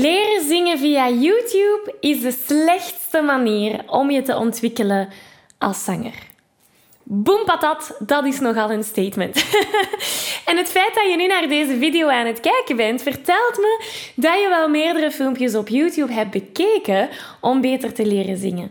Leren zingen via YouTube is de slechtste manier om je te ontwikkelen als zanger. Boom patat, dat is nogal een statement. en het feit dat je nu naar deze video aan het kijken bent, vertelt me dat je wel meerdere filmpjes op YouTube hebt bekeken om beter te leren zingen.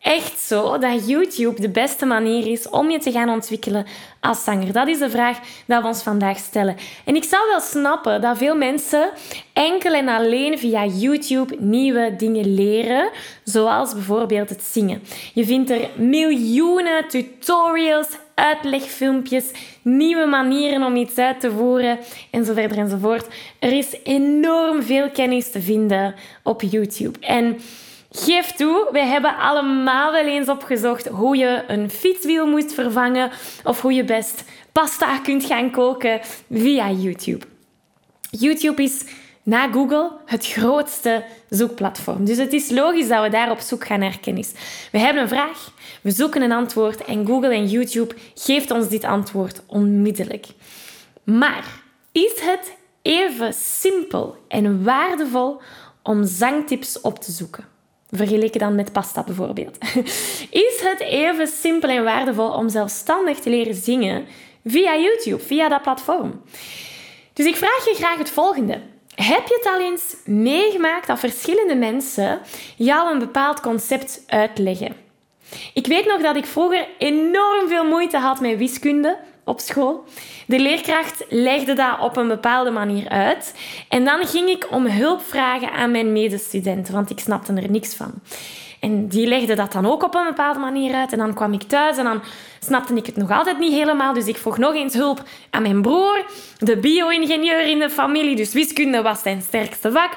echt zo dat YouTube de beste manier is om je te gaan ontwikkelen als zanger? Dat is de vraag die we ons vandaag stellen. En ik zou wel snappen dat veel mensen enkel en alleen via YouTube nieuwe dingen leren, zoals bijvoorbeeld het zingen. Je vindt er miljoenen tutorials, uitlegfilmpjes, nieuwe manieren om iets uit te voeren en zo verder enzovoort. Er is enorm veel kennis te vinden op YouTube. En Geef toe, wij hebben allemaal wel eens opgezocht hoe je een fietswiel moet vervangen of hoe je best pasta kunt gaan koken via YouTube. YouTube is na Google het grootste zoekplatform. Dus het is logisch dat we daar op zoek gaan naar kennis. We hebben een vraag, we zoeken een antwoord en Google en YouTube geeft ons dit antwoord onmiddellijk. Maar is het even simpel en waardevol om zangtips op te zoeken? Vergeleken dan met pasta bijvoorbeeld. Is het even simpel en waardevol om zelfstandig te leren zingen via YouTube, via dat platform? Dus ik vraag je graag het volgende. Heb je het al eens meegemaakt dat verschillende mensen jou een bepaald concept uitleggen? Ik weet nog dat ik vroeger enorm veel moeite had met wiskunde op school. De leerkracht legde dat op een bepaalde manier uit. En dan ging ik om hulp vragen aan mijn medestudenten, want ik snapte er niks van. En die legde dat dan ook op een bepaalde manier uit. En dan kwam ik thuis en dan snapte ik het nog altijd niet helemaal. Dus ik vroeg nog eens hulp aan mijn broer, de bio-ingenieur in de familie. Dus wiskunde was zijn sterkste vak.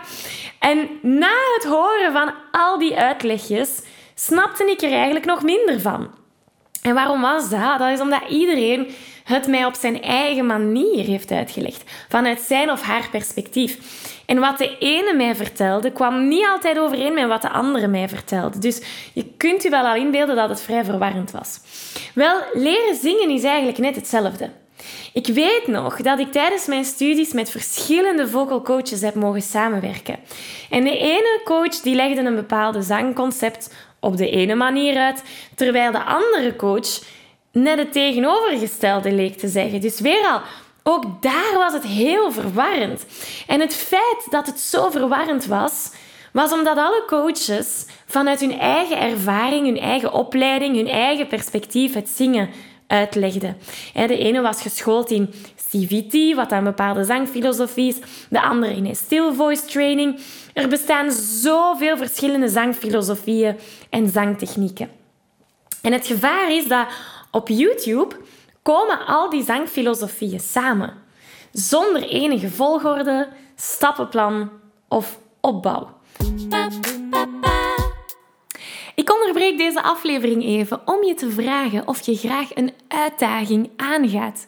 En na het horen van al die uitlegjes, snapte ik er eigenlijk nog minder van. En waarom was dat? Dat is omdat iedereen het mij op zijn eigen manier heeft uitgelegd, vanuit zijn of haar perspectief. En wat de ene mij vertelde, kwam niet altijd overeen met wat de andere mij vertelde. Dus je kunt je wel al inbeelden dat het vrij verwarrend was. Wel, leren zingen is eigenlijk net hetzelfde. Ik weet nog dat ik tijdens mijn studies met verschillende vocal coaches heb mogen samenwerken. En de ene coach die legde een bepaalde zangconcept op de ene manier uit, terwijl de andere coach net het tegenovergestelde leek te zeggen. Dus weer al, ook daar was het heel verwarrend. En het feit dat het zo verwarrend was, was omdat alle coaches vanuit hun eigen ervaring, hun eigen opleiding, hun eigen perspectief het zingen uitlegden. De ene was geschoold in CVT, wat een bepaalde zangfilosofie is, de andere in still voice training. Er bestaan zoveel verschillende zangfilosofieën en zangtechnieken. En het gevaar is dat op YouTube komen al die zangfilosofieën samen, zonder enige volgorde, stappenplan of opbouw. Ik onderbreek deze aflevering even om je te vragen of je graag een uitdaging aangaat.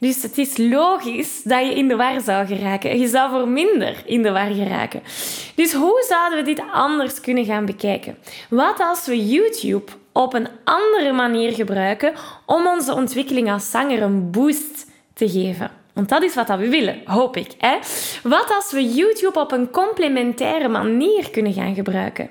Dus het is logisch dat je in de war zou geraken. Je zou voor minder in de war geraken. Dus hoe zouden we dit anders kunnen gaan bekijken? Wat als we YouTube op een andere manier gebruiken om onze ontwikkeling als zanger een boost te geven? Want dat is wat we willen, hoop ik. Hè? Wat als we YouTube op een complementaire manier kunnen gaan gebruiken?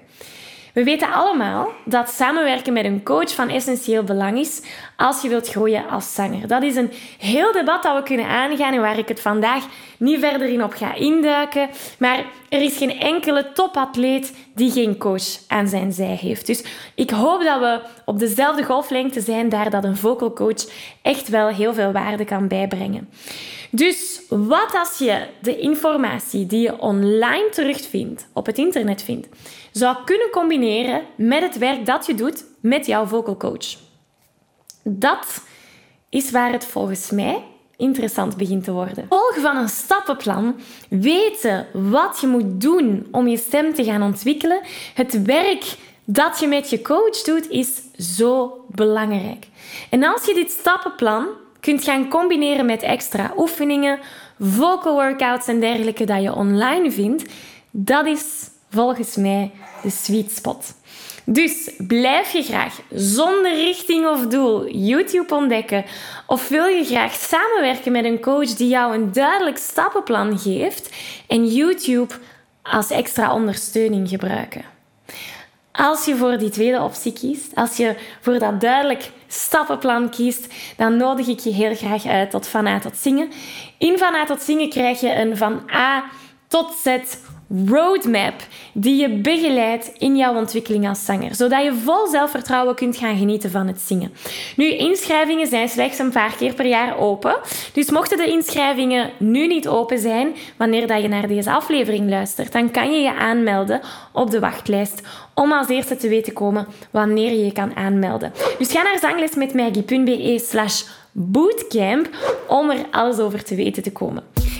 We weten allemaal dat samenwerken met een coach van essentieel belang is als je wilt groeien als zanger. Dat is een heel debat dat we kunnen aangaan en waar ik het vandaag niet verder in op ga induiken. Maar er is geen enkele topatleet die geen coach aan zijn zij heeft. Dus ik hoop dat we op dezelfde golflengte zijn, daar dat een vocal coach echt wel heel veel waarde kan bijbrengen. Dus wat als je de informatie die je online terugvindt, op het internet vindt, zou kunnen combineren met het werk dat je doet met jouw vocal coach? Dat is waar het volgens mij interessant begint te worden. Volgen van een stappenplan, weten wat je moet doen om je stem te gaan ontwikkelen, het werk dat je met je coach doet, is zo belangrijk. En als je dit stappenplan kunt gaan combineren met extra oefeningen, vocal workouts en dergelijke dat je online vindt, dat is volgens mij de sweet spot. Dus blijf je graag zonder richting of doel YouTube ontdekken of wil je graag samenwerken met een coach die jou een duidelijk stappenplan geeft en YouTube als extra ondersteuning gebruiken? Als je voor die tweede optie kiest, als je voor dat duidelijk stappenplan kiest, dan nodig ik je heel graag uit tot van A tot zingen. In van A tot zingen krijg je een van A tot Z roadmap die je begeleidt in jouw ontwikkeling als zanger, zodat je vol zelfvertrouwen kunt gaan genieten van het zingen. Nu, inschrijvingen zijn slechts een paar keer per jaar open, dus mochten de inschrijvingen nu niet open zijn wanneer dat je naar deze aflevering luistert, dan kan je je aanmelden op de wachtlijst om als eerste te weten komen wanneer je je kan aanmelden. Dus ga naar zanglesmetmaggie.be slash bootcamp om er alles over te weten te komen.